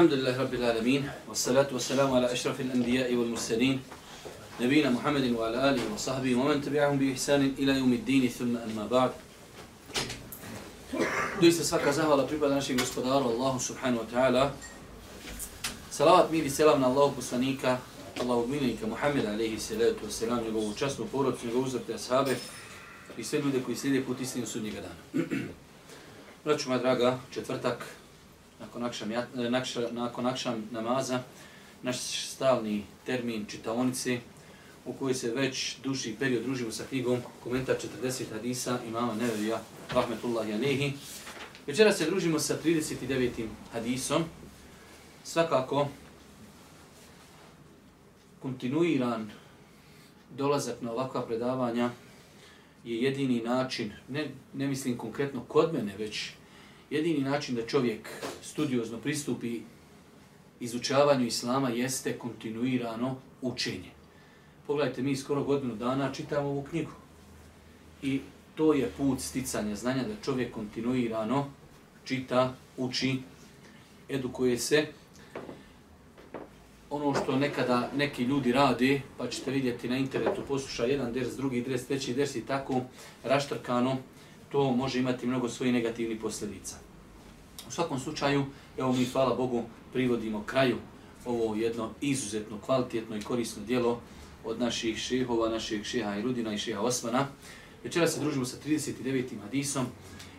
الحمد لله رب العالمين والصلاة والسلام على أشرف الأنبياء والمرسلين نبينا محمد وعلى آله وصحبه ومن تبعهم بإحسان إلى يوم الدين ثم أما بعد Doista svaka zahvala pripada našeg gospodaru Allahu subhanahu wa ta'ala. Salavat mir i selam na Allahu poslanika, Allahu milnika Muhammeda alaihi salatu wa salam, njegovu častnu porodcu, njegovu uzvrte ashabe i sve ljude koji slijede put istinu sudnjega dana. Braću moja draga, četvrtak, nakon akšam, e, nakša, nakon akšam namaza, naš stalni termin čitaonice, u kojoj se već duži period družimo sa knjigom komentar 40 hadisa imama Nevevija, rahmetullahi Alehi. Večera se družimo sa 39. hadisom. Svakako, kontinuiran dolazak na ovakva predavanja je jedini način, ne, ne mislim konkretno kod mene, već jedini način da čovjek studiozno pristupi izučavanju islama jeste kontinuirano učenje. Pogledajte, mi skoro godinu dana čitamo ovu knjigu. I to je put sticanja znanja da čovjek kontinuirano čita, uči, edukuje se. Ono što nekada neki ljudi rade, pa ćete vidjeti na internetu, posluša jedan ders, drugi dres, treći ders i tako raštrkano, to može imati mnogo svojih negativnih posljedica. U svakom slučaju, evo mi, hvala Bogu, privodimo kraju ovo jedno izuzetno kvalitetno i korisno dijelo od naših šehova, naših šeha Irudina i šeha Osmana. Večera se družimo sa 39. hadisom.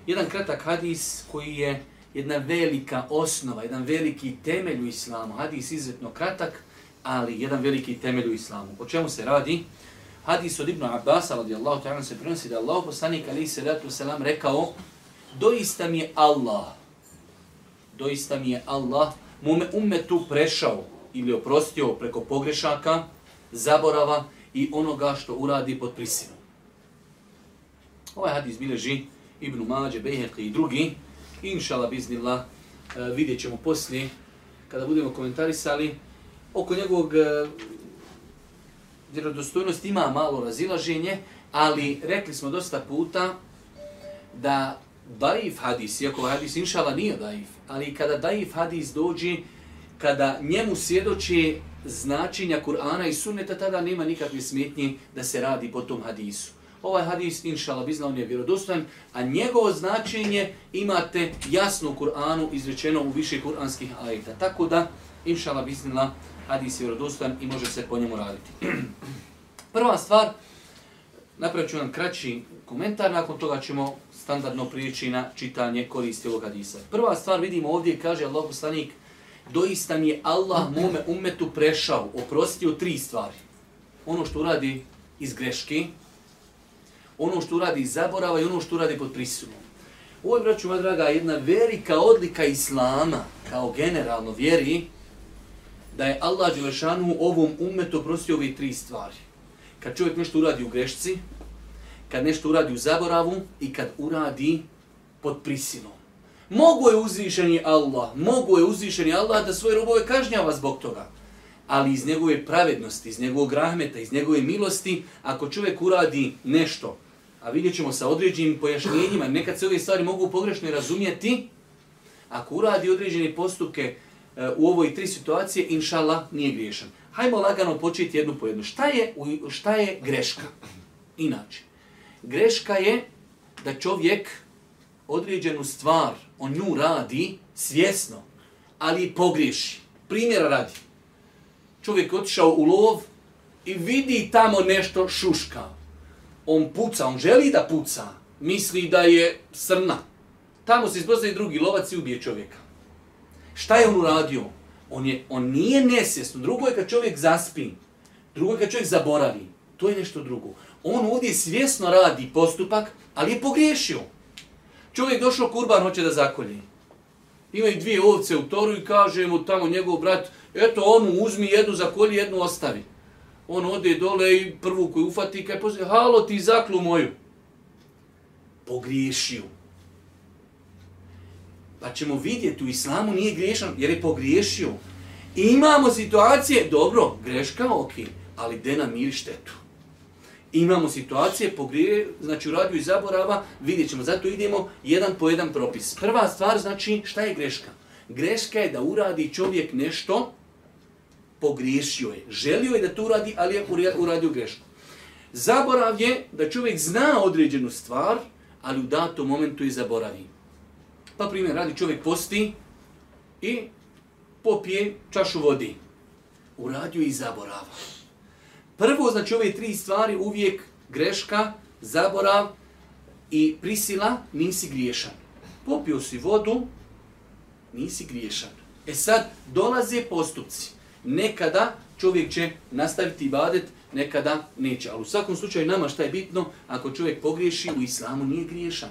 Jedan kratak hadis koji je jedna velika osnova, jedan veliki temelj u islamu. Hadis izuzetno kratak, ali jedan veliki temelj u islamu. O čemu se radi? Hadis od Ibnu Abbas, radijallahu ta'ala, se prenosi da Allah poslanik ali se ratu selam rekao doista mi je Allah, doista mi je Allah, mome umetu prešao ili oprostio preko pogrešaka, zaborava i onoga što uradi pod prisilom. Ovaj hadis bileži Ibn Mađe, Bejheqi i drugi. Inšala biznila eh, vidjet ćemo poslije, kada budemo komentarisali, oko njegovog eh, vjerodostojnost ima malo razilaženje, ali rekli smo dosta puta da daif hadis, iako ovaj hadis inšala nije daif, ali kada daif hadis dođe, kada njemu svjedoči značenja Kur'ana i sunneta, tada nema nikakve smetnje da se radi po tom hadisu. Ovaj hadis, inšala, bizna, on je vjerodostojan, a njegovo značenje imate jasno u Kur'anu izrečeno u više kur'anskih ajeta. Tako da, inšala, biznila, hadis je vjerodostojan i može se po njemu raditi. Prva stvar, napravit ću vam kraći komentar, nakon toga ćemo standardno prijeći na čitanje koristi ovog hadisa. Prva stvar vidimo ovdje, kaže Allah poslanik, doista mi je Allah mome umetu prešao, oprostio tri stvari. Ono što uradi iz greške, ono što uradi iz zaborava i ono što uradi pod prisilom. Ovo je, braću moja draga, jedna velika odlika Islama, kao generalno vjeri, da je Allah Đelešanu ovom umetu oprostio ove tri stvari. Kad čovjek nešto uradi u grešci, kad nešto uradi u zaboravu i kad uradi pod prisilom. Mogu je uzvišeni Allah, mogu je uzvišeni Allah da svoje robove kažnjava zbog toga. Ali iz njegove pravednosti, iz njegovog rahmeta, iz njegove milosti, ako čovjek uradi nešto, a vidjet ćemo sa određenim pojašnjenjima, nekad se ove stvari mogu pogrešno razumjeti, ako uradi određene postupke E, u ovoj tri situacije, inšala, nije griješan. Hajmo lagano početi jednu po jednu. Šta je, šta je greška? Inače, greška je da čovjek određenu stvar, on nju radi svjesno, ali pogriješi. Primjera radi. Čovjek otišao u lov i vidi tamo nešto šuška. On puca, on želi da puca, misli da je srna. Tamo se izpoznaje drugi lovac i ubije čovjeka. Šta je on uradio? On, je, on nije nesvjesno. Drugo je kad čovjek zaspi. Drugo je kad čovjek zaboravi. To je nešto drugo. On ovdje svjesno radi postupak, ali je pogriješio. Čovjek došao kurban, hoće da zakolje. Ima i dvije ovce u toru i kaže mu tamo njegov brat, eto onu uzmi jednu zakolji, jednu ostavi. On ode dole i prvu koju ufati, kaj pozove, halo ti zaklu moju. Pogriješio. Pa ćemo vidjeti, u islamu nije griješan, jer je pogriješio. I imamo situacije, dobro, greška, ok, ali de nam miri štetu? imamo situacije pogrije, znači u radiju i zaborava, vidjet ćemo, zato idemo jedan po jedan propis. Prva stvar znači šta je greška? Greška je da uradi čovjek nešto, pogriješio je. Želio je da to uradi, ali je uradio grešku. Zaborav je da čovjek zna određenu stvar, ali u datom momentu je zaboravi. Pa primjer, radi čovjek posti i popije čašu vodi. Uradio i zaborava. Prvo, znači ove tri stvari uvijek greška, zaborav i prisila, nisi griješan. Popio si vodu, nisi griješan. E sad, dolaze postupci. Nekada čovjek će nastaviti ibadet, nekada neće. Ali u svakom slučaju nama šta je bitno, ako čovjek pogriješi, u islamu nije griješan.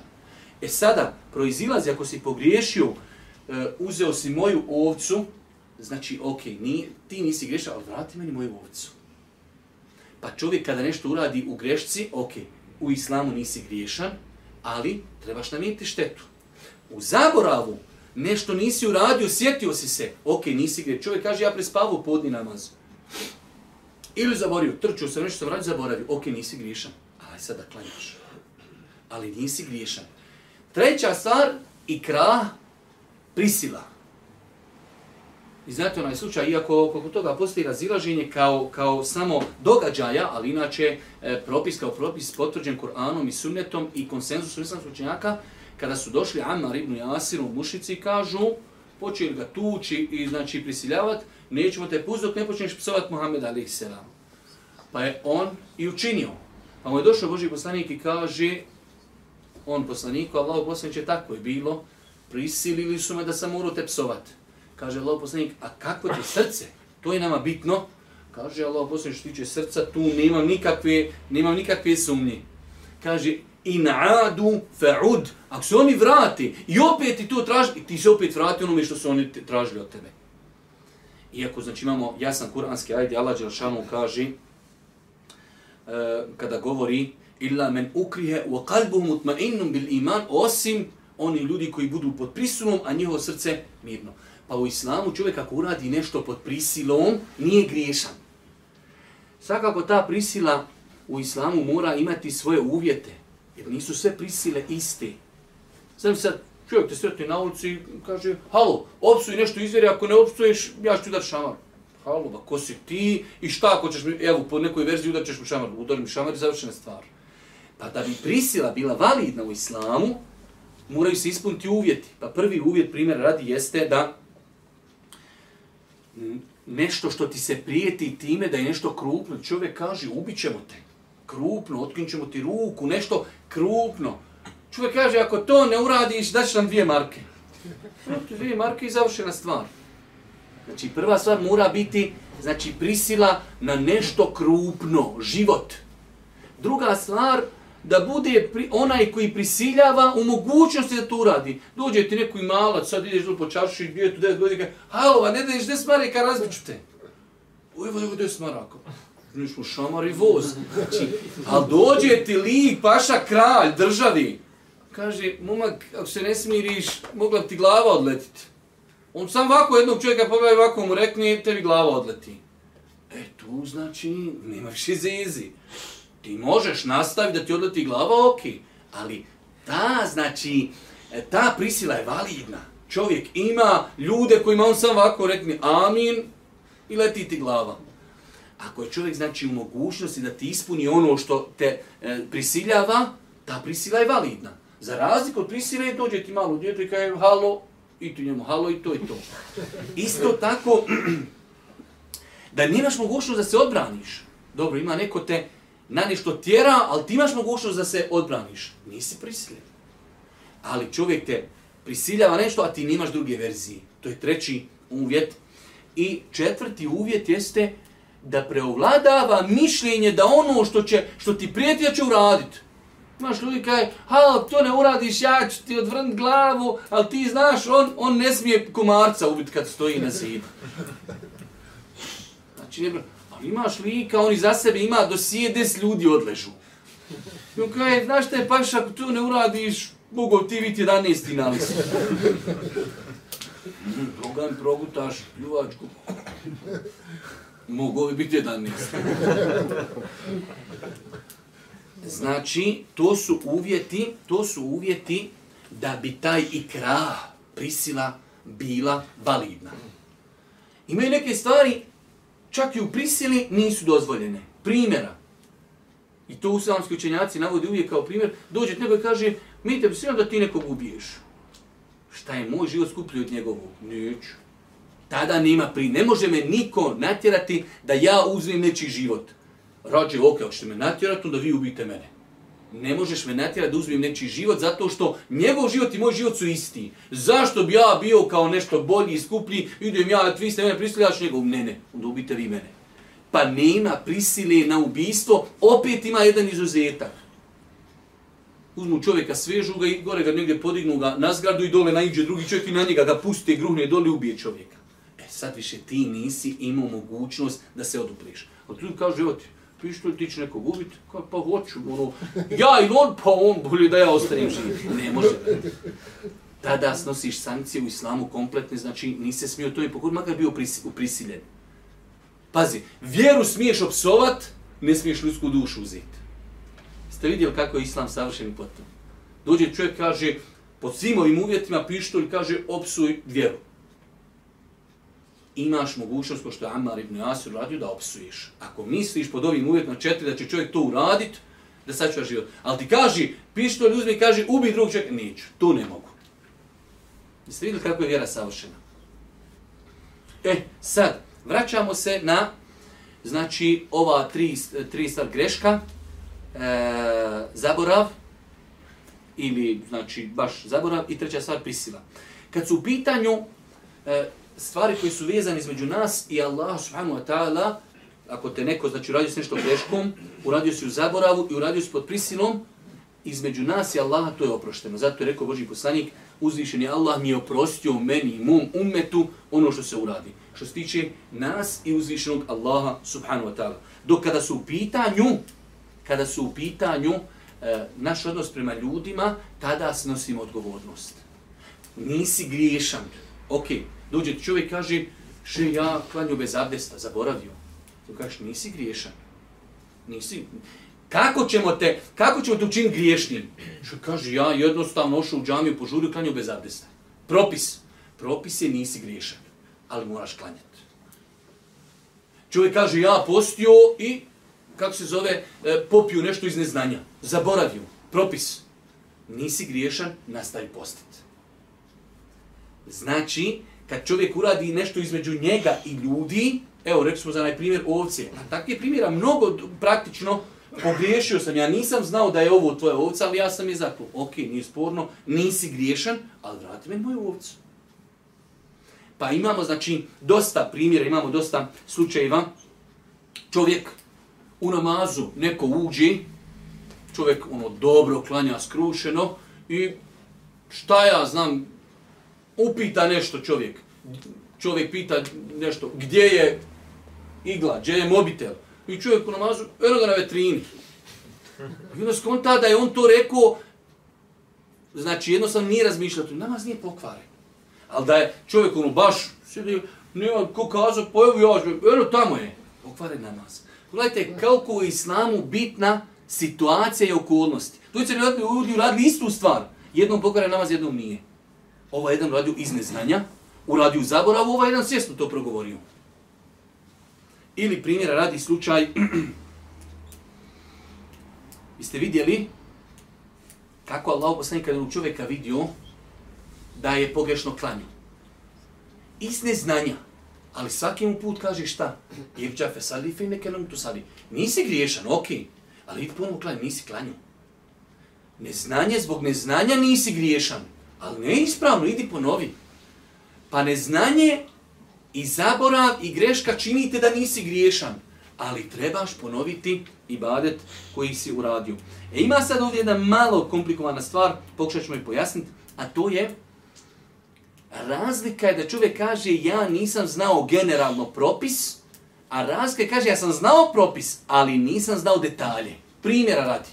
E sada, proizilazi, ako si pogriješio, e, uzeo si moju ovcu, znači, ok, ni, ti nisi grešao, ali vrati meni moju ovcu. Pa čovjek kada nešto uradi u grešci, ok, u islamu nisi griješan, ali trebaš namijeti štetu. U zaboravu, nešto nisi uradio, sjetio si se, ok, nisi griješan. Čovjek kaže, ja prespavu podni namaz. Ili zaborio, trčio sam, nešto sam radio, zaboravio, ok, nisi griješan. Ali sada klanjaš. Ali nisi griješan. Treća stvar, ikra, prisila. I znate onaj slučaj, iako oko toga postoji razilaženje kao, kao samo događaja, ali inače e, propis kao propis potvrđen Kur'anom i sunnetom i konsenzusom islamskog učenjaka, kada su došli Ammar ibn Jasir u mušici kažu, počeli ga tući i znači prisiljavati, nećemo te pustiti dok ne počneš psovat Muhammed a.s. Pa je on i učinio. Pa mu je došao Boži poslanik i kaže, on poslaniku, Allah poslanik tako je bilo, prisilili su me da sam morao te psovati. Kaže Allah poslanik, a kako ti srce? To je nama bitno. Kaže Allah poslanik, što tiče srca, tu nemam nikakve, nemam nikakve sumnje. Kaže, in adu fa'ud. Ako se oni vrati i opet ti to traži, ti se opet vrati onome što su oni tražili od tebe. Iako, znači, imamo jasan kuranski ajde, Allah Đelšanu kaže, uh, kada govori, illa men ukrihe wa kalbu mutma'innun bil iman, osim oni ljudi koji budu pod prisilom, a njihovo srce mirno. Pa u islamu čovjek ako uradi nešto pod prisilom, nije griješan. Svakako ta prisila u islamu mora imati svoje uvjete, jer nisu sve prisile iste. Znam sad, čovjek te sretni na ulici i kaže, halo, opsuj nešto izvjeri, ako ne opsuješ, ja ću ti dati šamar. Halo, ba, ko si ti i šta ako ćeš mi, evo, po nekoj verziji udaćeš mi šamar, udari mi šamar i završena stvar. Pa da bi prisila bila validna u islamu, moraju se ispuniti uvjeti. Pa prvi uvjet, primjer radi, jeste da nešto što ti se prijeti time da je nešto krupno, čovjek kaže ubićemo te, krupno, otkinćemo ti ruku, nešto krupno. Čovjek kaže ako to ne uradiš, daći nam dvije marke. Dvije marke i završena stvar. Znači prva stvar mora biti znači prisila na nešto krupno, život. Druga stvar, da bude pri, onaj koji prisiljava u mogućnosti da to uradi. Dođe ti neko malac, sad ideš do počašu i gdje tu 9 godina, halo, ne daješ 10 maraka, razbiću te. Evo, evo, 10 maraka. Mi smo šamar i voz. Znači, ali dođe ti lik, paša kralj, državi. Kaže, momak, ako se ne smiriš, mogla ti glava odletiti. On sam ovako jednog čovjeka pogleda ovako mu rekne, tebi glava odleti. E, tu znači, nema više zezi ti možeš nastaviti da ti odleti glava, ok, ali ta, znači, ta prisila je validna. Čovjek ima ljude kojima on sam ovako rekne amin i leti ti glava. Ako je čovjek, znači, u mogućnosti da ti ispuni ono što te e, prisiljava, ta prisila je validna. Za razliku od prisile, dođe ti malo djeto i kaže, halo, i tu njemu, halo, i to, i to. Isto tako, da nemaš mogućnost da se odbraniš. Dobro, ima neko te, na nešto tjera, ali ti imaš mogućnost da se odbraniš. Nisi prisiljen. Ali čovjek te prisiljava nešto, a ti nemaš druge verzije. To je treći uvjet. I četvrti uvjet jeste da preovladava mišljenje da ono što će što ti prijeti da će uraditi. Imaš ljudi kaj, ha, to ne uradiš, ja ću ti odvrnut glavu, ali ti znaš, on, on ne smije komarca ubiti kad stoji na zidu. Znači, ne, imaš lika, oni za sebe ima do sije des ljudi odležu. I on kaže, znaš šta je paš, ako tu ne uradiš, mogu ti biti 11. na listu. Program progutaš pljuvačku. Mogu bi biti 11. Znači, to su uvjeti, to su uvjeti da bi taj ikra prisila bila validna. Imaju neke stvari, čak i u prisili, nisu dozvoljene. Primjera. I to uslamski učenjaci navodi uvijek kao primjer. Dođe neko i kaže, mi te prisilam da ti nekog ubiješ. Šta je moj život skuplji od njegovog? Neću. Tada nema pri... Ne može me niko natjerati da ja uzmem nečiji život. Rađe, ok, ako ćete me natjerati, onda vi ubijte mene. Ne možeš me natjerati da uzmem nečiji život zato što njegov život i moj život su isti. Zašto bi ja bio kao nešto bolji i skuplji, idem ja, vi ste mene prisilili, ja ću njegov. Ne, ne, onda ubite vi mene. Pa nema prisile na ubistvo, opet ima jedan izuzetak. Uzmu čovjeka, svežu ga i gore ga negdje podignu ga na zgradu i dole naiđe drugi čovjek i na njega ga pusti, gruhne dole i ubije čovjeka. E sad više ti nisi imao mogućnost da se odupriš. Od ljudi kažu, evo ti, pištolj, ti će nekog ubiti, kao, pa hoću, ono, ja i on, pa on, bolje da ja ostanem živ. Ne može. Tada snosiš sankcije u islamu kompletne, znači nisi smio to i pokud, makar bio prisiljen. Pazi, vjeru smiješ opsovat, ne smiješ ljudsku dušu uzeti. Ste vidjeli kako je islam savršeni potom? Dođe čovjek, kaže, pod svim ovim uvjetima pištolj, kaže, opsuj vjeru imaš mogućnost, ko što je Ammar ibn Asir radio, da opsuješ. Ako misliš pod ovim uvjetima četiri da će čovjek to uradit, da sačuva život. Ali ti kaži, pištolj uzmi i kaži, ubi drugog čovjeka, neću, to ne mogu. Jeste vidjeli kako je vjera savršena? E, sad, vraćamo se na, znači, ova tri, tri star greška, e, zaborav, ili, znači, baš zaborav, i treća stvar, prisila. Kad su u pitanju, e, stvari koji su vezane između nas i Allah subhanahu wa ta'ala, ako te neko, znači uradio si nešto greškom, uradio si u zaboravu i uradio si pod prisilom, između nas i Allaha to je oprošteno. Zato je rekao Boži poslanik, uzvišeni Allah mi je oprostio meni i mom umetu ono što se uradi. Što se tiče nas i uzvišenog Allaha subhanahu wa ta'ala. Dok kada su u pitanju, kada su u pitanju e, naš odnos prema ljudima, tada snosimo odgovornost. Nisi griješan. Okej, okay. Dođe čovjek kaže, še ja klanju bez abdesta, zaboravio. Tu kažeš, nisi griješan. Nisi. Kako ćemo te, kako ćemo te učiniti griješnim? Što kaže, ja jednostavno ošao u džamiju, požurio, klanju bez abdesta. Propis. Propis je nisi griješan, ali moraš klanjati. Čovjek kaže, ja postio i, kako se zove, e, popio nešto iz neznanja. Zaboravio. Propis. Nisi griješan, nastavi postiti. Znači, kad čovjek uradi nešto između njega i ljudi, evo, rekli smo za onaj primjer ovce, a takvih primjera mnogo praktično pogriješio sam, ja nisam znao da je ovo tvoja ovca, ali ja sam je zaklo. Ok, nije sporno, nisi griješan, ali vrati me moju ovcu. Pa imamo, znači, dosta primjera, imamo dosta slučajeva. Čovjek u namazu, neko uđi, čovjek ono dobro klanja skrušeno i šta ja znam, upita nešto čovjek. Čovjek pita nešto, gdje je igla, gdje je mobitel? I čovjek u namazu, eno ga na vetrini. I onda skonta da je on to rekao, znači jednostavno nije razmišljao, namaz nije pokvaren. Ali da je čovjek ono baš, sjedi, nema ko kazao, pa evo ja, eno tamo je, pokvaren namaz. Gledajte, kako u islamu bitna situacija i okolnosti. Tu će ljudi uradili istu stvar. Jednom pokvaren namaz, jednom nije. Ovo jedan uradio iz neznanja, uradio zaboravu, ovaj jedan svjesno to progovorio. Ili primjera radi slučaj, jeste vidjeli kako Allah poslanik kada čovjeka vidio da je pogrešno klanio. Iz neznanja, ali svaki mu put kaže šta? Irđa fe sali fe neke nam tu sali. Nisi griješan, okej, okay. ali idi ponovno klanio, nisi klanio. Neznanje zbog neznanja nisi griješan. Ali ne ispravno, idi ponovi. Pa neznanje i zaborav i greška činite da nisi griješan. Ali trebaš ponoviti ibadet koji si uradio. E ima sad ovdje jedna malo komplikovana stvar, pokušat ćemo i pojasniti, a to je razlika je da čovjek kaže ja nisam znao generalno propis, a razlika je kaže ja sam znao propis, ali nisam znao detalje. Primjera radi.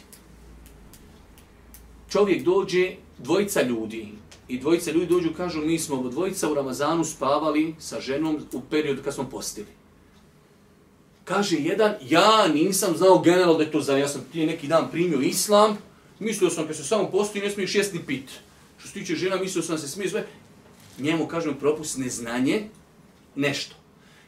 Čovjek dođe dvojica ljudi i dvojica ljudi dođu kažu mi smo dvojica u Ramazanu spavali sa ženom u periodu kad smo postili. Kaže jedan, ja nisam znao generalno da je to za, ja sam ti neki dan primio islam, mislio sam kad se samo postoji ne smiješ jesti ni pit. Što se tiče žena, mislio sam se smije sve. njemu kažem propust neznanje, nešto.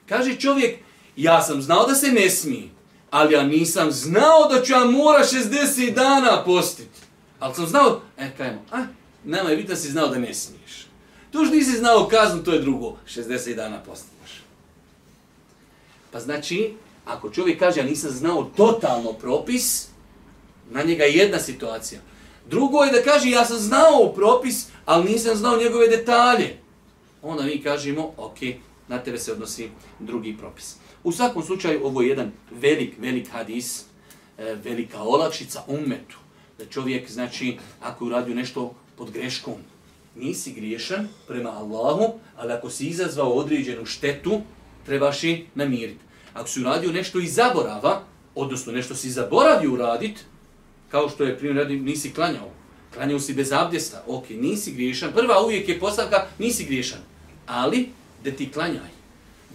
Kaže čovjek, ja sam znao da se ne smije, ali ja nisam znao da ću ja mora 60 dana postiti. Ali sam znao, e, kajmo, a, nama je bitno si znao da ne smiješ. Tu što nisi znao kaznu, to je drugo, 60 dana postiš. Pa znači, ako čovjek kaže, ja nisam znao totalno propis, na njega je jedna situacija. Drugo je da kaže, ja sam znao propis, ali nisam znao njegove detalje. Onda mi kažemo, ok, na tebe se odnosi drugi propis. U svakom slučaju, ovo je jedan velik, velik hadis, e, velika olakšica umetu. Da čovjek, znači, ako je uradio nešto pod greškom, nisi griješan prema Allahu, ali ako si izazvao određenu štetu, trebaš i namiriti. Ako si uradio nešto i zaborava, odnosno nešto si zaboravio uradit, kao što je primjer radi, nisi klanjao, klanjao si bez abdesta, ok, nisi griješan, prva uvijek je postavka, nisi griješan, ali da ti klanjaj,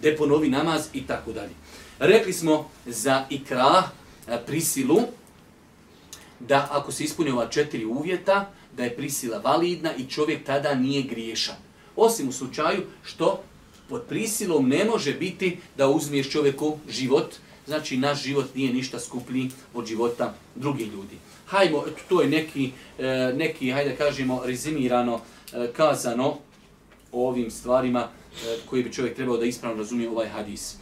da ponovi namaz i tako dalje. Rekli smo za ikra, prisilu, da ako se ispune ova četiri uvjeta, da je prisila validna i čovjek tada nije griješan. Osim u slučaju što pod prisilom ne može biti da uzmiješ čovjeku život, znači naš život nije ništa skuplji od života drugih ljudi. Hajmo, to je neki, e, neki hajde kažemo, rezimirano, e, kazano o ovim stvarima e, koji bi čovjek trebao da ispravno razumije ovaj hadis.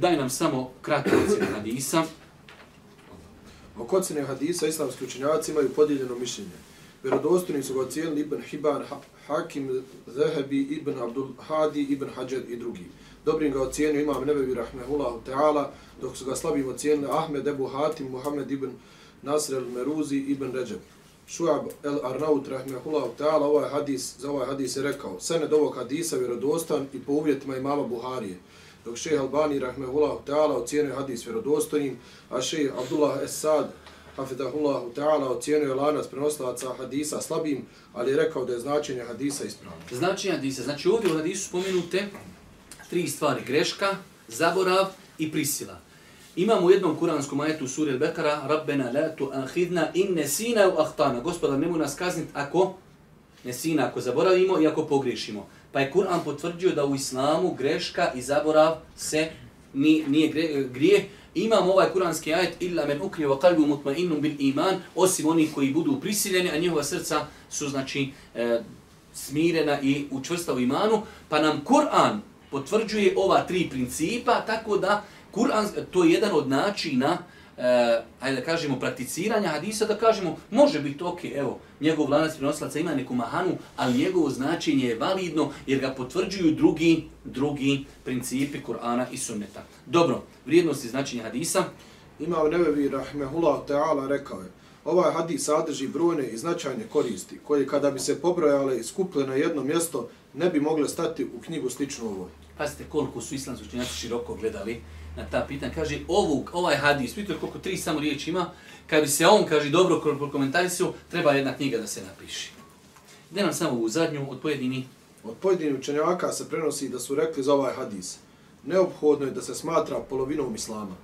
Daj nam samo kratko ocjenu hadisa. Oko ocjene hadisa islamski učenjaci imaju podijeljeno mišljenje. Vjerodostojni su ga ocijenili Ibn Hiban, Hakim, Zehebi, Ibn Abdul Hadi, Ibn Hajar i drugi. Dobrim ga ocijenio imam Nebevi Rahmehullahu Teala, dok su ga slabim ocijenili Ahmed Ebu Hatim, Muhammed Ibn Nasr el Meruzi, Ibn Ređeb. Šuab el Arnaut Rahmehullahu Teala ovaj hadis, za ovaj hadis je rekao, sened ovog hadisa vjerodostan i po uvjetima imama Buharije. Dok šeh Albani Rahmehullahu ta'ala, ocijenio hadis vjerodostojnim, a šeh Abdullah Esad hafidahullahu ta'ala, ocijenio je lanac prenoslavaca hadisa slabim, ali je rekao da je značenje hadisa ispravno. Značenje hadisa. Znači ovdje u hadisu spomenute tri stvari. Greška, zaborav i prisila. Imamo u jednom kuranskom ajetu suri Al-Bekara Rabbena la tu'ahidna in nesina u ahtana. Gospodar, nemoj nas kazniti ako nesina, ako zaboravimo i ako pogriješimo. Pa je Kur'an potvrđio da u islamu greška i zaborav se nije, gre, grije, Imamo ovaj kuranski ajet illa men ukri wa qalbu mutma'innun bil iman, osim onih koji budu prisiljeni, a njihova srca su znači e, smirena i učvrsta u imanu, pa nam Kur'an potvrđuje ova tri principa, tako da Kur'an to je jedan od načina uh, ajde da kažemo, prakticiranja hadisa, da kažemo, može biti ok, evo, njegov lanac prenoslaca ima neku mahanu, ali njegovo značenje je validno jer ga potvrđuju drugi drugi principi Kur'ana i sunneta. Dobro, vrijednosti značenja hadisa. Imao Nebevi Rahmehullah Teala rekao je, ovaj hadis sadrži brojne i značajne koristi, koje kada bi se pobrojale i skupile na jedno mjesto, ne bi mogle stati u knjigu sličnu ovoj. Pazite koliko su islamski učenjaci široko gledali na ta pitanja. Kaže, ovu, ovaj hadis, vidite koliko tri samo riječi ima, kad bi se on, kaže, dobro komentarisao, treba jedna knjiga da se napiši. Gdje nam samo u zadnju od pojedini? Od pojedini učenjaka se prenosi da su rekli za ovaj hadis. Neophodno je da se smatra polovinom islama.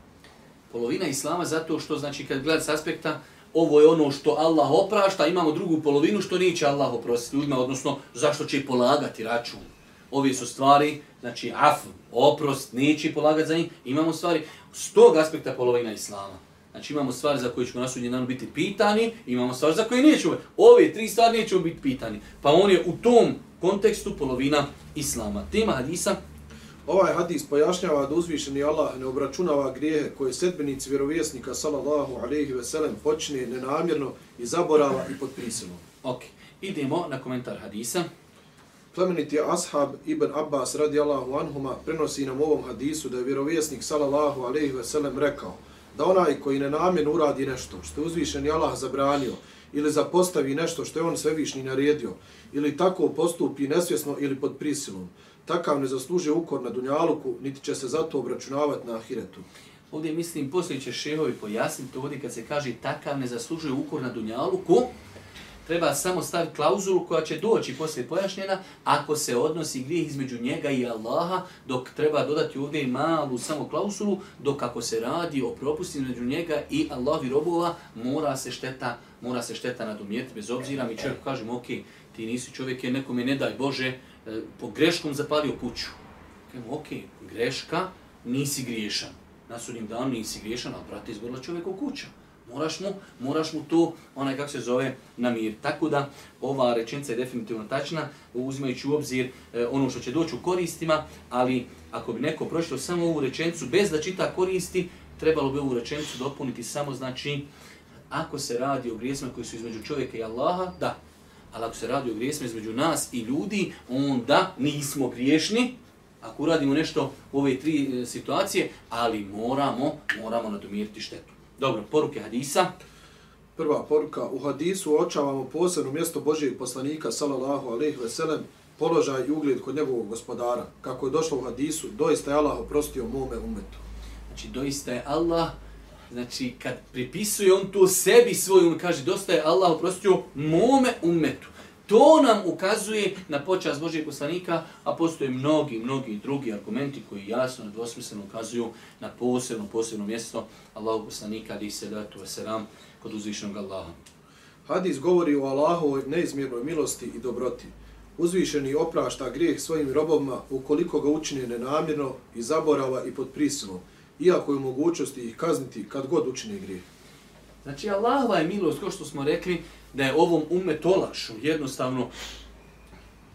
Polovina islama zato što, znači, kad gleda s aspekta, ovo je ono što Allah oprašta, imamo drugu polovinu što neće Allah oprostiti ljudima, odnosno zašto će polagati račun. Ove su stvari, znači af, oprost, neće polagati za njih. Imamo stvari s tog aspekta polovina Islama. Znači imamo stvari za koje ćemo nasudnje danu biti pitani, imamo stvari za koje nećemo. Ove tri stvari nećemo biti pitani. Pa on je u tom kontekstu polovina Islama. Tema hadisa. Ovaj hadis pojašnjava da uzvišeni Allah ne obračunava grijehe koje sedbenici vjerovjesnika sallallahu alaihi ve sellem počne nenamjerno i zaborava i pod prisilom. Ok, idemo na komentar hadisa. Plemeniti ashab Ibn Abbas radijallahu anhuma prenosi nam u ovom hadisu da je vjerovjesnik sallallahu alaihi ve sellem rekao da onaj koji nenamjen uradi nešto što je uzvišen Allah zabranio ili zapostavi nešto što je on svevišnji naredio ili tako postupi nesvjesno ili pod prisilom, takav ne zaslužuje ukor na dunjaluku, niti će se zato obračunavati na ahiretu. Ovdje mislim, poslije će šehovi pojasniti ovdje kad se kaže takav ne zaslužuje ukor na dunjaluku, treba samo staviti klauzulu koja će doći poslije pojašnjena ako se odnosi grijeh između njega i Allaha, dok treba dodati ovdje malu samo klauzulu, dok ako se radi o propusti između njega i Allahovi robova, mora se šteta, mora se šteta nadomijeti bez obzira. Mi čovjek kažemo, ok, ti nisi čovjek, je nekome ne daj Bože, e, po greškom zapalio kuću. Kažemo, ok, greška, nisi griješan. Na sudnjem danu nisi griješan, ali brate, izgorila čovjeku u kuću. Moraš mu, moraš mu to, onaj kako se zove, namir. Tako da, ova rečenica je definitivno tačna, uzimajući u obzir e, ono što će doći u koristima, ali ako bi neko prošlo samo ovu rečenicu bez da čita koristi, trebalo bi ovu rečenicu dopuniti samo znači, ako se radi o grijesima koji su između čovjeka i Allaha, da. Ali ako se radi o grijesima između nas i ljudi, onda nismo griješni, ako uradimo nešto u ove tri e, situacije, ali moramo, moramo nadomiriti štetu. Dobro, poruke hadisa. Prva poruka. U hadisu uočavamo posebno mjesto Božijeg poslanika, salallahu alaihi veselem, položaj i ugled kod njegovog gospodara. Kako je došlo u hadisu, doista je Allah oprostio mome umetu. Znači, doista je Allah, znači, kad pripisuje on to sebi svoj, on kaže, dosta je Allah oprostio mome umetu. To nam ukazuje na počas Božijeg poslanika, a postoje mnogi, mnogi drugi argumenti koji jasno i dvosmisleno ukazuju na posebno, posebno mjesto Allahog poslanika, ali se datu vaseram kod uzvišnog Allaha. Hadis govori o Allahovoj neizmjernoj milosti i dobroti. Uzvišeni oprašta grijeh svojim robovima ukoliko ga učine nenamjerno i zaborava i pod prisilom, iako je u mogućnosti ih kazniti kad god učine grijeh. Znači, Allahova je milost, kao što smo rekli, da je ovom umet olašu, jednostavno,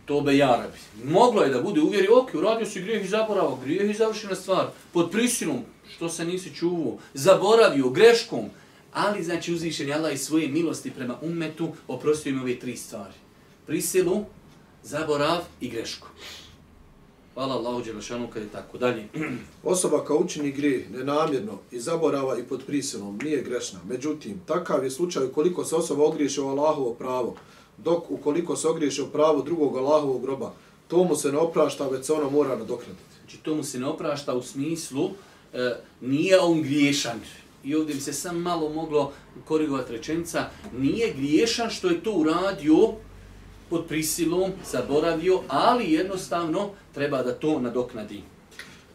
to be jarabi. Moglo je da bude uvjeri, ok, uradio si grijeh i zaboravio, grijeh i završena stvar, pod prisilom, što se nisi čuvao, zaboravio, greškom, ali znači uzvišen je Allah i svoje milosti prema umetu oprostio im ove tri stvari. Prisilu, zaborav i grešku. Hvala Allahu Đelešanu kad je tako dalje. Osoba kao učini grijeh nenamjerno i zaborava i pod prisilom nije grešna. Međutim, takav je slučaj ukoliko se osoba ogriješe o Allahovo pravo, dok ukoliko se ogriješe o pravo drugog Allahovog groba, to mu se ne oprašta, već se ono mora nadoknaditi. Znači, to mu se ne oprašta u smislu, e, nije on griješan. I ovdje bi se sam malo moglo korigovati rečenica, nije griješan što je to uradio, pod prisilom zaboravio, ali jednostavno treba da to nadoknadi.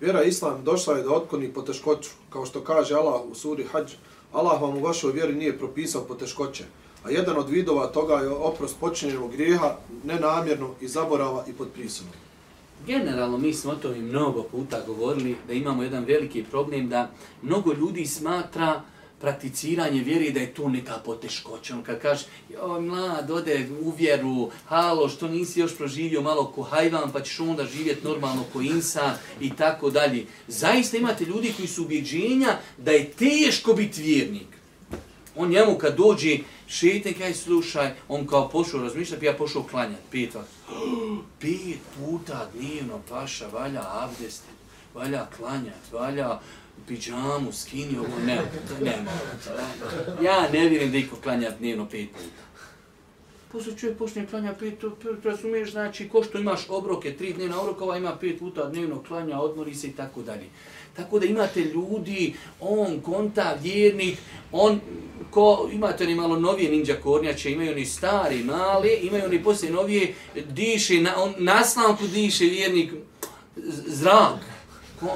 Vjera Islam došla je da otkoni poteškoću, kao što kaže Allah u suri Hajj, Allah vam u vašoj vjeri nije propisao poteškoće, a jedan od vidova toga je oprost počinjenog grijeha, nenamjerno i zaborava i pod prisilom. Generalno mi smo o tome mnogo puta govorili da imamo jedan veliki problem da mnogo ljudi smatra prakticiranje vjeri da je tu neka poteškoća. On kad kaže, joj mlad, ode u vjeru, halo, što nisi još proživio malo ko hajvan, pa ćeš onda živjeti normalno ko insan i tako dalje. Zaista imate ljudi koji su ubjeđenja da je teško biti vjernik. On njemu kad dođe, šeite kaj slušaj, on kao pošao razmišljati, ja pošao klanjati, pet vas. Pet puta dnevno paša, valja abdest, valja klanjati, valja piđamu, skini ovo, ne, ne, Ja ne vjerujem da iko klanja dnevno pet puta. Posle čovjek počne klanja pet, razumiješ, znači, ko što imaš obroke, tri dnevna obrokova, ima pet puta dnevno klanja, odmori se i tako dalje. Tako da imate ljudi, on, konta, vjernik, on, ko, imate oni malo novije ninja kornjače, imaju oni stari, male, imaju oni poslije novije, diše, na, on, naslanku diše vjernik, zrak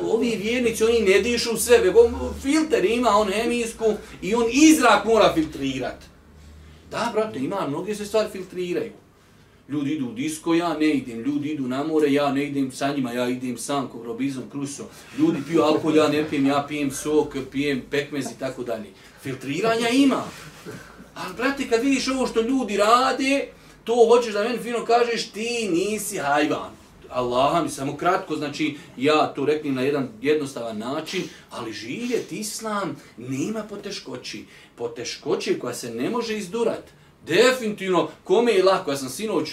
ovi vjernici, oni ne dišu sve, sebe, on filter ima, on hemijsku i on izrak mora filtrirati. Da, brate, ima, mnoge se stvari filtriraju. Ljudi idu u disko, ja ne idem. Ljudi idu na more, ja ne idem sa njima, ja idem sam ko robizom, kruso. Ljudi piju alkohol, ja ne pijem, ja pijem sok, pijem pekmez i tako dalje. Filtriranja ima. Ali, brate, kad vidiš ovo što ljudi rade, to hoćeš da meni fino kažeš, ti nisi hajvan. Allaha mi samo kratko, znači ja to rekli na jedan jednostavan način, ali živjet islam nema poteškoći. Poteškoći koja se ne može izdurat. Definitivno, kome je lako, ja sam sinoć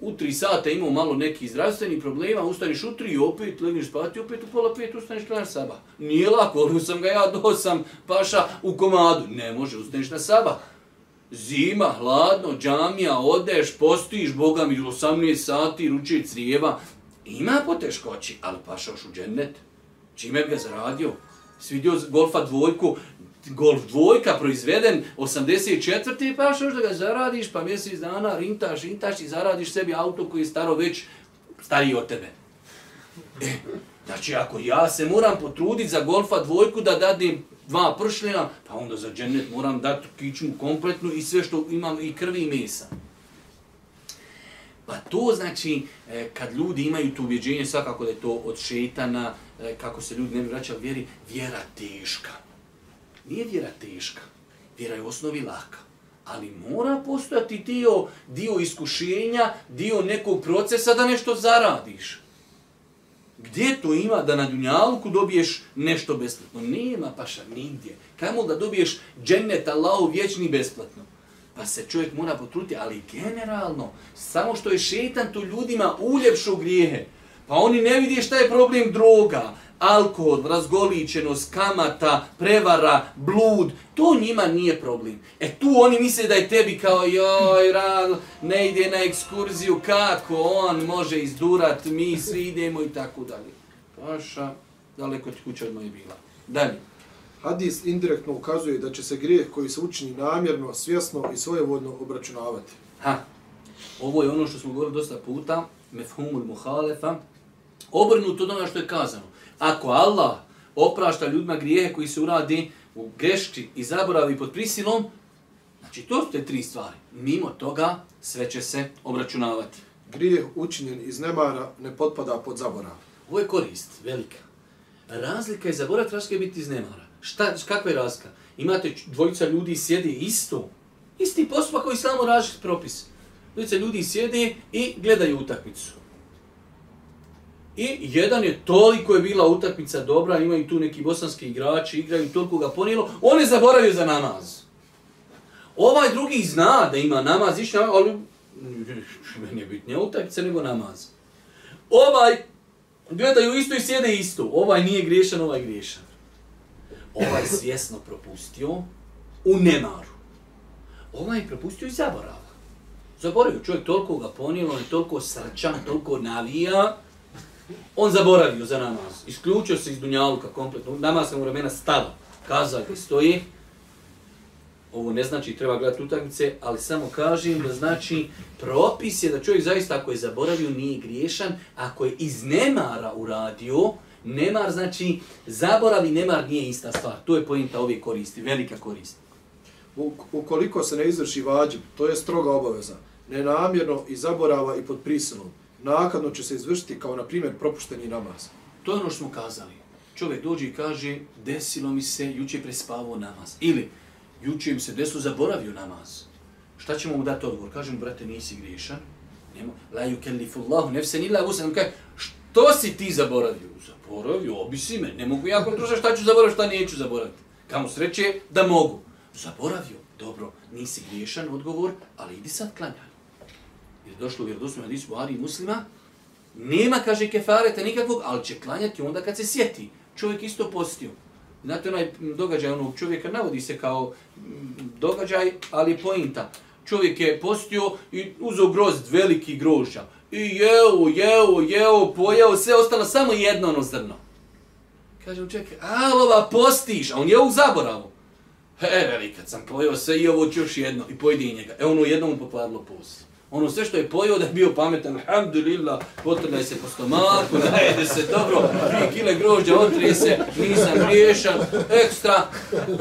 u tri sata imao malo neki zdravstveni problema, ustaniš u tri, opet legneš spati, opet u pola pet ustaniš na saba. Nije lako, ono sam ga ja dosam paša u komadu. Ne može, ustaniš na saba. Zima, hladno, džamija, odeš, postiš, Boga mi, 18 sati, ručaj crijeva, Ima poteškoći, ali pašaš u džennet. Čime bi ga zaradio? Svidio golfa dvojku, golf dvojka proizveden 84. pa što da ga zaradiš, pa mjesec dana rintaš, rintaš i zaradiš sebi auto koji je staro već stariji od tebe. E, znači ako ja se moram potruditi za golfa dvojku da dadim dva pršljena, pa onda za džennet moram dati kičmu kompletnu i sve što imam i krvi i mesa. Pa to znači, e, kad ljudi imaju to ubjeđenje, svakako da je to od šetana, e, kako se ljudi ne bi vraćali vjeri, vjera teška. Nije vjera teška, vjera je u osnovi laka. Ali mora postojati dio, dio iskušenja, dio nekog procesa da nešto zaradiš. Gdje to ima da na dunjalku dobiješ nešto besplatno? Nema paša nigdje. Kajmo da dobiješ džennet Allahu vječni besplatno? Pa se čovjek mora potruti, ali generalno, samo što je šetan tu ljudima uljepšu grijehe. Pa oni ne vidi šta je problem droga, alkohol, razgoličenost, kamata, prevara, blud, to njima nije problem. E tu oni misle da je tebi kao, joj, rad, ne ide na ekskurziju, kako on može izdurat, mi svi idemo i tako dalje. Paša, daleko ti kuća od moje bila. Dalje. Hadis indirektno ukazuje da će se grijeh koji se učini namjerno, svjesno i svojevodno obračunavati. Ha. Ovo je ono što smo govorili dosta puta, mefhumul muhalefa, obrnuto od onoga što je kazano. Ako Allah oprašta ljudima grijehe koji se uradi u greški i zaboravi pod prisilom, znači to su te tri stvari. Mimo toga sve će se obračunavati. Grijeh učinjen iz nemara ne potpada pod zaborav. Ovo je korist, velika. Razlika je zaborav, razlika je biti iz nemara. Šta, kakva je razlika? Imate dvojica ljudi sjede isto, isti postupak koji samo različit propis. Dvojica ljudi sjede i gledaju utakmicu. I jedan je toliko je bila utakmica dobra, imaju tu neki bosanski igrači, igraju toliko ga ponijelo, on je zaboravio za namaz. Ovaj drugi zna da ima namaz, išli, ali meni je bitnija utakmica nego namaz. Ovaj gledaju isto i sjede isto. Ovaj nije griješan, ovaj griješan. Ovaj svjesno propustio u nemaru. Ovaj je propustio i zaborava. Zaboravio, čovjek toliko ga ponijelo, on je toliko srčan, toliko navija, on zaboravio za namaz. Isključio se iz dunjaluka kompletno. Namaz sam u vremena stalo, Kazao gdje stoji. Ovo ne znači treba gledati utakmice, ali samo kažem da znači propis je da čovjek zaista ako je zaboravio nije griješan, ako je iz nemara uradio, nemar znači zaboravi nemar nije ista stvar. To je pojenta ove koristi, velika korist. Ukoliko se ne izvrši vađib, to je stroga obaveza, nenamjerno i zaborava i pod prisilom, nakadno će se izvršiti kao, na primjer, propušteni namaz. To je ono što smo kazali. Čovjek dođe i kaže, desilo mi se, juče prespavao namaz. Ili, juče mi se desilo, zaboravio namaz. Šta ćemo mu dati odgovor? Kažem, brate, nisi griješan. Nemo, la yukellifu Allahu nefsen illa vusan. Kaj, To si ti zaboravio? Zaboravio, obisi me. Ne mogu ja kontrolišati šta ću zaboraviti, šta neću zaboraviti. Kamo sreće da mogu. Zaboravio. Dobro, nisi griješan odgovor, ali idi sad klanjaj jer došlo u vjerodostojnom hadisu Buhari i Muslima, nema, kaže, kefareta nikakvog, ali će klanjati onda kad se sjeti. Čovjek isto postio. Znate, onaj događaj onog čovjeka navodi se kao mm, događaj, ali je. Čovjek je postio i uzeo grozd, veliki grožđa. I jeo, jeo, jeo, pojeo, sve ostalo, samo jedno ono zrno. Kaže mu čekaj, alova, postiš, a on je u zaboravu. He, veli, kad sam pojeo sve i ovo ću još jedno, i pojedi njega. E, ono jedno mu pokladilo post. Ono sve što je pojeo da je bio pametan, alhamdulillah, potrljaj se po stomaku, najede se dobro, dvije kile grožđa, otrije se, nisam riješan, ekstra.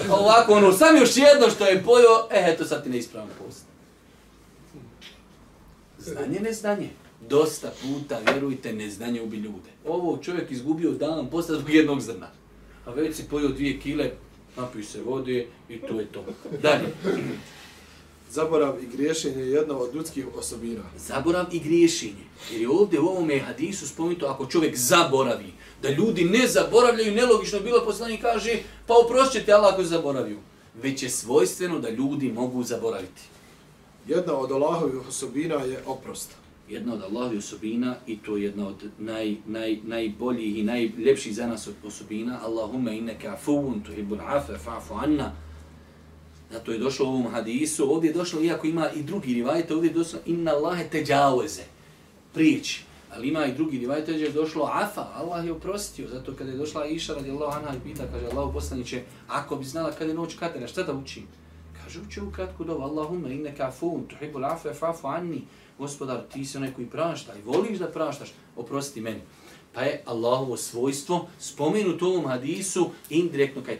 Ovako, ono, sam još jedno što je pojeo, e, eto sad ti ne ispravam post. Znanje, ne znanje. Dosta puta, vjerujte, neznanje ubi ljude. Ovo čovjek izgubio dan posta zbog jednog zrna. A već si pojio dvije kile, napij se vode i to je to. Dalje. Zaborav i griješenje je jedna od ljudskih osobina. Zaborav i griješenje. Jer je ovdje u ovom hadisu spomenuto ako čovjek zaboravi, da ljudi ne zaboravljaju, nelogično bilo poslani kaže, pa oprošćete Allah ako zaboraviju. Već je svojstveno da ljudi mogu zaboraviti. Jedna od Allahovih osobina je oprost. Jedna od Allahovih osobina i to je jedna od naj, naj, najboljih i najljepših za nas osobina. Allahumma innaka afuvun tuhibbul afa fa'fu anna. Zato je došlo u ovom hadisu, ovdje je došlo, iako ima i drugi rivajte, ovdje je došlo inna Allahe teđaveze, prijeći. Ali ima i drugi rivajte, je došlo afa, Allah je oprostio. Zato kada je došla Iša radi Allah anha i pita, kaže Allah poslaniće, ako bi znala kada je noć katera, šta da učim? Kaže, uči u kratku dovu, Allahumma inne afuvun tuhibbul afa fa'fu anni. Gospodar, ti si onaj koji prašta i voliš da praštaš, oprosti meni pa je Allahovo svojstvo spomenuto u ovom hadisu indirektno kaj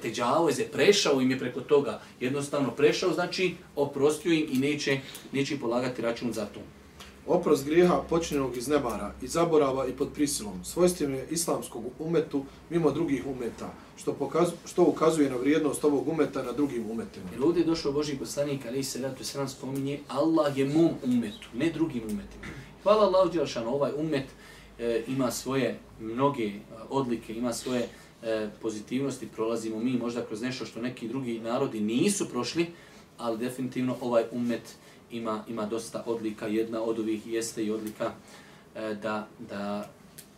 je prešao im je preko toga, jednostavno prešao, znači oprostio im i neće, neće polagati račun za to. Oprost grijeha počinjenog iz nemara i zaborava i pod prisilom. Svojstvim je islamskog umetu mimo drugih umeta, što, pokazu, što ukazuje na vrijednost ovog umeta na drugim umetima. Jer ovdje je došao Boži poslanik, ali se ratu se nam spominje, Allah je mom umetu, ne drugim umetima. Hvala Allah, Đelšan, ovaj umet e, ima svoje mnoge e, odlike, ima svoje e, pozitivnosti, prolazimo mi možda kroz nešto što neki drugi narodi nisu prošli, ali definitivno ovaj umet ima ima dosta odlika. Jedna od ovih jeste i odlika e, da, da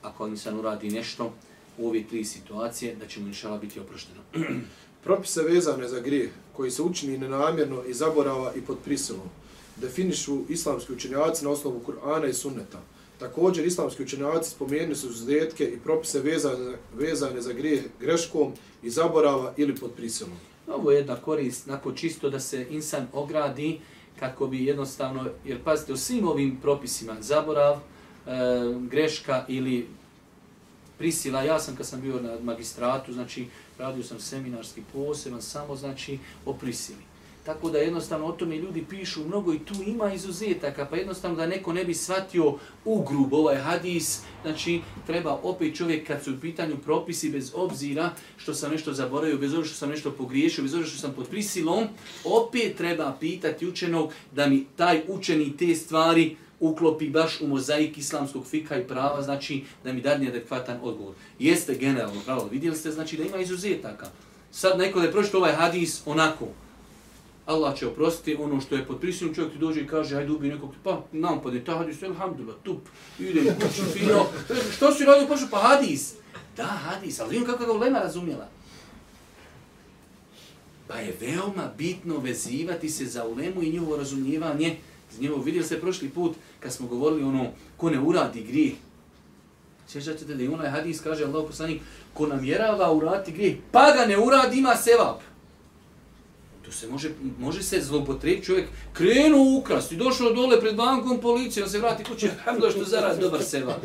ako insan uradi nešto u ove tri situacije, da će mu inšala biti oprošteno. Propise vezane za grijeh, koji se učini nenamjerno i zaborava i pod prisilom, definišu islamski učenjaci na osnovu Kur'ana i Sunneta. Također, islamski učenjaci spomenuli su izuzetke i propise vezane, vezane za grijeh greškom i zaborava ili pod prisilom. Ovo je jedna korist, nakon čisto da se insan ogradi kako bi jednostavno, jer pazite, u svim ovim propisima, zaborav, e, greška ili prisila, ja sam kad sam bio na magistratu, znači radio sam seminarski poseban, samo znači o prisili. Tako da jednostavno o tome ljudi pišu mnogo i tu ima izuzetaka, pa jednostavno da neko ne bi shvatio u grub ovaj hadis, znači treba opet čovjek kad su u pitanju propisi bez obzira što sam nešto zaboravio, bez obzira što sam nešto pogriješio, bez obzira što sam pod prisilom, opet treba pitati učenog da mi taj učeni te stvari uklopi baš u mozaik islamskog fika i prava, znači da mi dadne adekvatan odgovor. Jeste generalno pravo, vidjeli ste, znači da ima izuzetaka. Sad neko da je prošlo ovaj hadis onako, Allah će oprostiti ono što je pod prisilom, čovjek ti dođe i kaže, ajde ubi nekog, pa nam pa ta hadis, alhamdulillah, tup, ide, kući, fino, što si radio, pošao, pa hadis. Da, hadis, ali vidim kako ga ulema razumjela. Pa je veoma bitno vezivati se za ulemu i njihovo razumijevanje. Njihovo vidjeli se prošli put kad smo govorili ono, ko ne uradi grijeh. Sjećate da je onaj hadis kaže Allah poslanik, ko namjerava urati grijeh, pa ga ne uradi, ima sevap. To se može, može se zlopotrebiti čovjek krenu ukrasti, došao dole pred bankom policije, on se vrati kući, hamdala što zaradi dobar seva.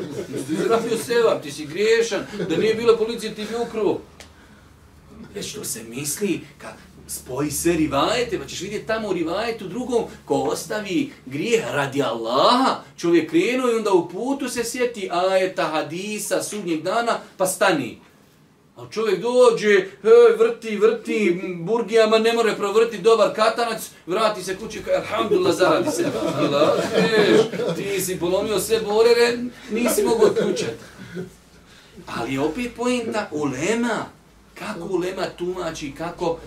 Ti si seva, ti si griješan, da nije bila policija ti bi ukruo. Već što se misli, kad spoji se rivajete, pa ćeš vidjeti tamo u rivajetu drugom, ko ostavi grijeh radi Allaha, čovjek krenuo i onda u putu se sjeti ajeta, hadisa, sudnjeg dana, pa stani. A čovjek dođe, hej, vrti, vrti, burgijama ne more provrti dobar katanac, vrati se kući, kaj, alhamdulillah, zaradi se. Allah, ti si polomio sve borere, nisi mogu otključati. Ali opet pojenta, ulema, kako ulema tumači, kako,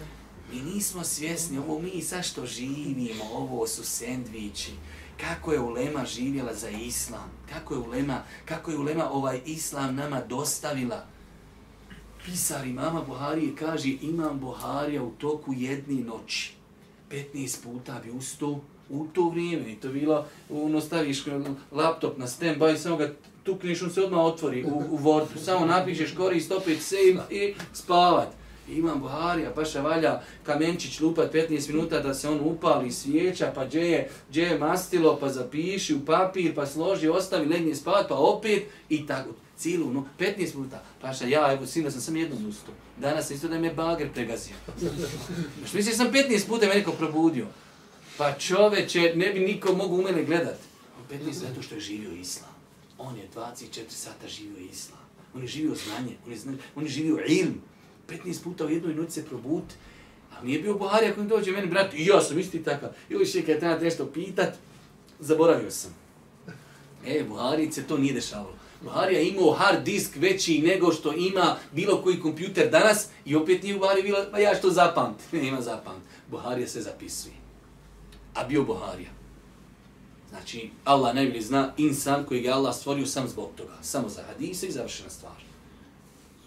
mi nismo svjesni, ovo mi zašto živimo, ovo su sendviči, kako je ulema živjela za islam, kako je ulema, kako je ulema ovaj islam nama dostavila, pisar imama Buharije kaže imam Buharija u toku jedne noći. 15 puta bi ustao u to vrijeme. I to bilo, ono staviš laptop na stand-by, samo ga tukneš, on se odmah otvori u, u Wordu. Samo napišeš korist, opet save i spavat. Imam Buharija, pa še valja kamenčić lupat 15 minuta da se on upali svijeća, pa gdje je, gdje je mastilo, pa zapiši u papir, pa složi, ostavi, legne spavat, pa opet i tako cijelu, no, 15 minuta. Paša, ja, evo, sino sam sam jednom ustao. Danas isto da me bager pregazio. Što misliš, sam 15 puta me neko probudio. Pa čoveče, ne bi niko mogu u mene gledat. 15 zato što je živio islam. On je 24 sata živio islam. On je živio znanje, on je, znanje, on je živio ilm. 15 puta u jednoj noći se probud. A nije bio Buharija koji dođe meni, brat, i ja sam isti takav. I še kad treba nešto pitat, zaboravio sam. E, Buharice, to nije dešavalo. Buharija imao hard disk veći nego što ima bilo koji kompjuter danas i opet nije u Buhari bilo, pa ja što zapamt. Ne ima zapamt. Buharija se zapisuje. A bio Buharija. Znači, Allah najbolje zna insan koji ga Allah stvorio sam zbog toga. Samo za hadise i završena stvar.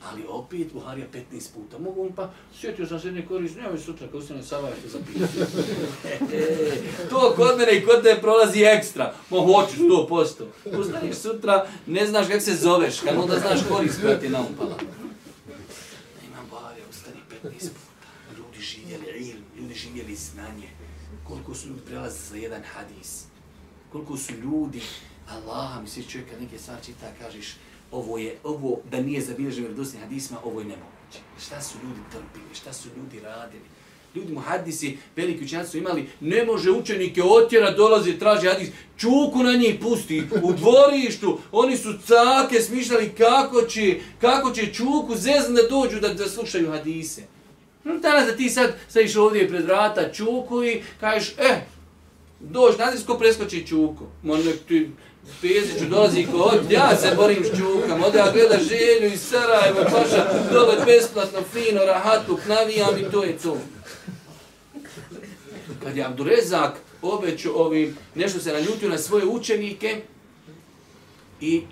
Ali opet Buharija 15 puta. Mogu on pa, sjetio sam se jedne korist, nemoj sutra kad ustane Sava, te zapisati. to kod mene i kod te prolazi ekstra. Mo hoću 100%. Ustaneš sutra, ne znaš kako se zoveš, kad onda znaš korist koja ti je naumpala. Da imam Buharija, ustani 15 puta. Ljudi živjeli ilm, ljudi živjeli znanje. Koliko su ljudi prelazi za jedan hadis. Koliko su ljudi, Allah, misliš čovjek kad neke stvari čita, kažeš, ovo je, ovo da nije zabilježeno vjerodostojnim hadisma, ovo je nemoguće. Šta su ljudi trpili, šta su ljudi radili? Ljudi mu hadisi, veliki učenjaci su imali, ne može učenike otjera, dolazi, traži hadis, čuku na njih pusti, u dvorištu, oni su cake smišljali kako će, kako će čuku zezn da dođu da, da slušaju hadise. No, Danas da ti sad stojiš ovdje pred vrata čuku i kažeš, eh, dođi, nadis ko preskoči čuku. Možda ti Peziću dolazi kod, ja se borim s čukama, ode ja gleda želju iz Sarajeva, paša, dole besplatno, fino, rahatuk, navijam i to je to. Kad je Abdurezak obećao ovim, nešto se naljutio na svoje učenike i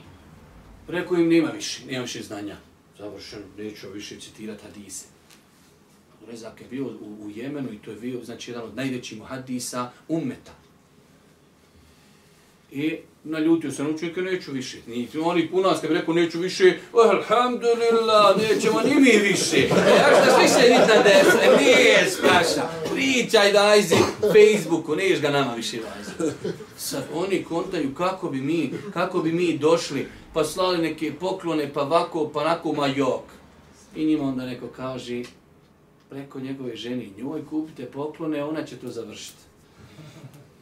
rekao im nema više, nema više znanja. Završeno, neću više citirati hadise. Rezak je bio u, u Jemenu i to je bio znači, jedan od najvećih muhadisa ummeta. I naljutio se na učenike, neću više. Ni oni puno nas kad bi rekao neću više, alhamdulillah, nećemo ni mi više. E, ja što više niti na E, nije spaša. Pričaj dajzi Facebooku, neš ga nama više dajzi. Sad oni kontaju kako bi mi, kako bi mi došli, pa slali neke poklone, pa vako, pa nako, ma jok. I njima onda neko kaže, preko njegove ženi, njoj kupite poklone, ona će to završiti.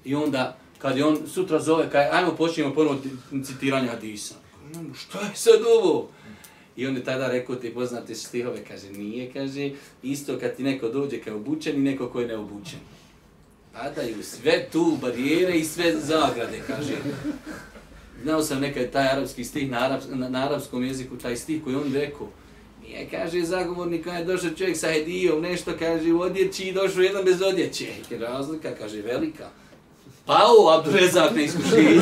I onda, kad je on sutra zove, kaj, ajmo počnemo ponovo citiranje hadisa. Šta je sad ovo? I on je tada rekao te poznate stihove, kaže, nije, kaže, isto kad ti neko dođe kao obučen i neko ko je neobučen. Padaju sve tu barijere i sve zagrade, kaže. Znao sam nekad taj arapski stih na, arab, na, na arapskom jeziku, taj stih koji on rekao, nije, kaže, zagovornik, kada je došao čovjek sa hedijom, nešto, kaže, u odjeći i došao jedan bez odjeće. Razlika, kaže, velika. Pao Abdurezak na iskušenje.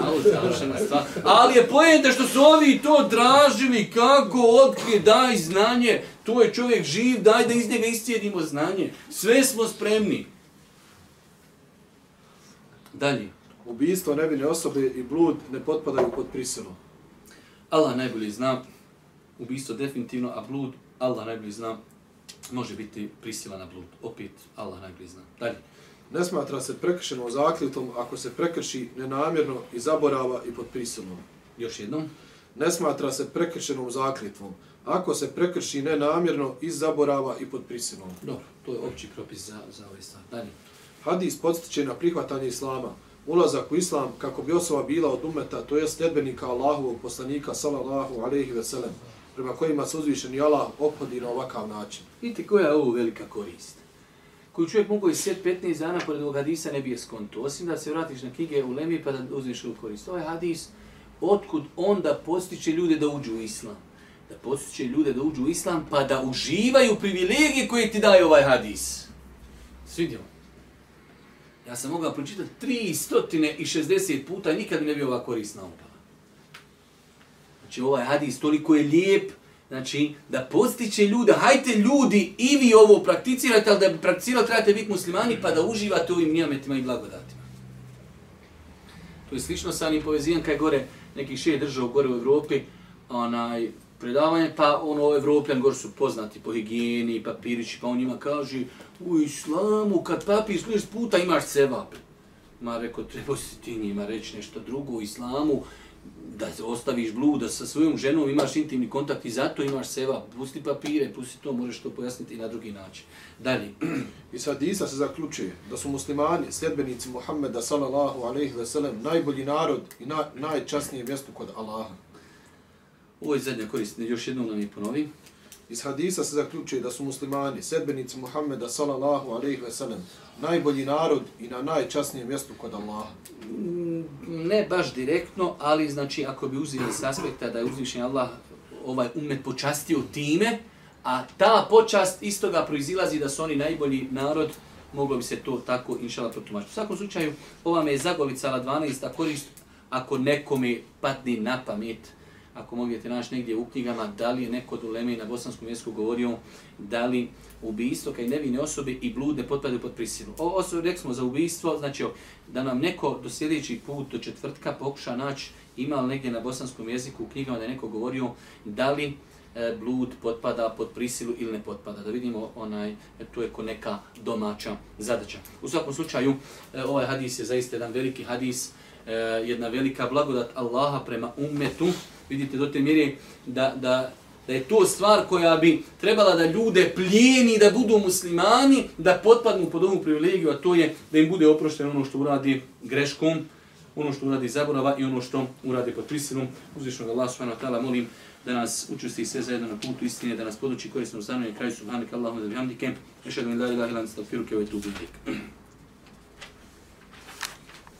Pao, završena stvar. Ali je pojenta što su ovi to dražili, kako otkrije, daj znanje, to je čovjek živ, daj da iz njega iscijedimo znanje. Sve smo spremni. Dalje. Ubijstvo nevine osobe i blud ne potpadaju pod prisilom. Allah najbolje zna, ubijstvo definitivno, a blud, Allah najbolje zna, može biti prisila na blud. Opet, Allah najbolje zna. Dalje. Ne smatra se prekršenom zakljetom ako se prekrši nenamjerno i zaborava i pod prisilom. Još jednom. Ne smatra se prekršenom zakljetvom ako se prekrši nenamjerno i zaborava i pod prisilom. Dobro, to je opći propis za, za ovaj stvar. Dalje. Hadis podstiče na prihvatanje islama, ulazak u islam kako bi osoba bila od umeta, to je sljedbenika Allahovog poslanika sallallahu alaihi ve sellem, prema kojima se uzvišeni Allah ophodi na ovakav način. Vidite koja je ovo velika korist koju čovjek mogu isjet 15 dana pored ovog hadisa ne bi je skonto. Osim da se vratiš na knjige u Lemi pa da uzmiš u korist. Ovaj hadis, otkud onda postiče ljude da uđu u islam? Da postiče ljude da uđu u islam pa da uživaju privilegije koje ti daje ovaj hadis. Svidio? Ja sam mogao pročitati 360 puta i nikad mi ne bi ova korist opa. Znači ovaj hadis toliko je lijep, Znači, da postiće ljude, hajte ljudi i vi ovo prakticirajte, ali da bi prakticirali trebate biti muslimani pa da uživate ovim nijametima i blagodatima. To je slično sa onim povezijan kaj gore nekih šest država gore u Evropi, onaj, predavanje, pa ono, Evropljan gore su poznati po higijeni, papirići, pa on njima kaže, u islamu, kad papir služiš puta, imaš cevap. Ma rekao, treba si ti njima reći nešto drugo u islamu, da ostaviš bluda sa svojom ženom, imaš intimni kontakt i zato imaš seva, pusti papire, pusti to, možeš to pojasniti i na drugi način. Dalje. I sad Isa se zaključuje da su muslimani, sljedbenici Muhammeda sallallahu alaihi ve sellem, najbolji narod i na, najčasnije mjesto kod Allaha. Ovo je zadnja korist, još jednom nam je ponovim. Iz hadisa se zaključuje da su muslimani, sedbenici Muhammeda sallallahu alaihi ve sellem, najbolji narod i na najčasnijem mjestu kod Allaha. Mm, ne baš direktno, ali znači ako bi uzeli s aspekta da je uzvišen Allah ovaj umet počastio time, a ta počast istoga proizilazi da su oni najbolji narod, moglo bi se to tako inšala protumačiti. U svakom slučaju, ova me je zagolicala 12. korist ako nekome padne na pamet ako možete naći negdje u knjigama, da li je neko od uleme na bosanskom jeziku govorio da li ubijstvo kaj nevine osobe i blude ne potpadaju pod prisilu. O, osobe, rekli smo za ubijstvo, znači da nam neko do sljedećeg put, do četvrtka, pokuša naći ima li negdje na bosanskom jeziku u knjigama da je neko govorio da li e, blud potpada pod prisilu ili ne potpada. Da vidimo, onaj, to je ko neka domaća zadaća. U svakom slučaju, e, ovaj hadis je zaista jedan veliki hadis, e, jedna velika blagodat Allaha prema ummetu, vidite do te mjere da, da da je to stvar koja bi trebala da ljude plijeni da budu muslimani, da potpadnu pod ovu privilegiju, a to je da im bude oprošteno ono što uradi greškom, ono što uradi zaborava i ono što uradi pod prisilom. Uzvišnog Allah subhanahu wa ta'ala molim da nas učesti sve zajedno na putu istine, da nas poduči korisnom stanu i kraju subhanika Allahumma da bihamdike. Išadu in la ilaha ilan stavfiruke ovaj tu.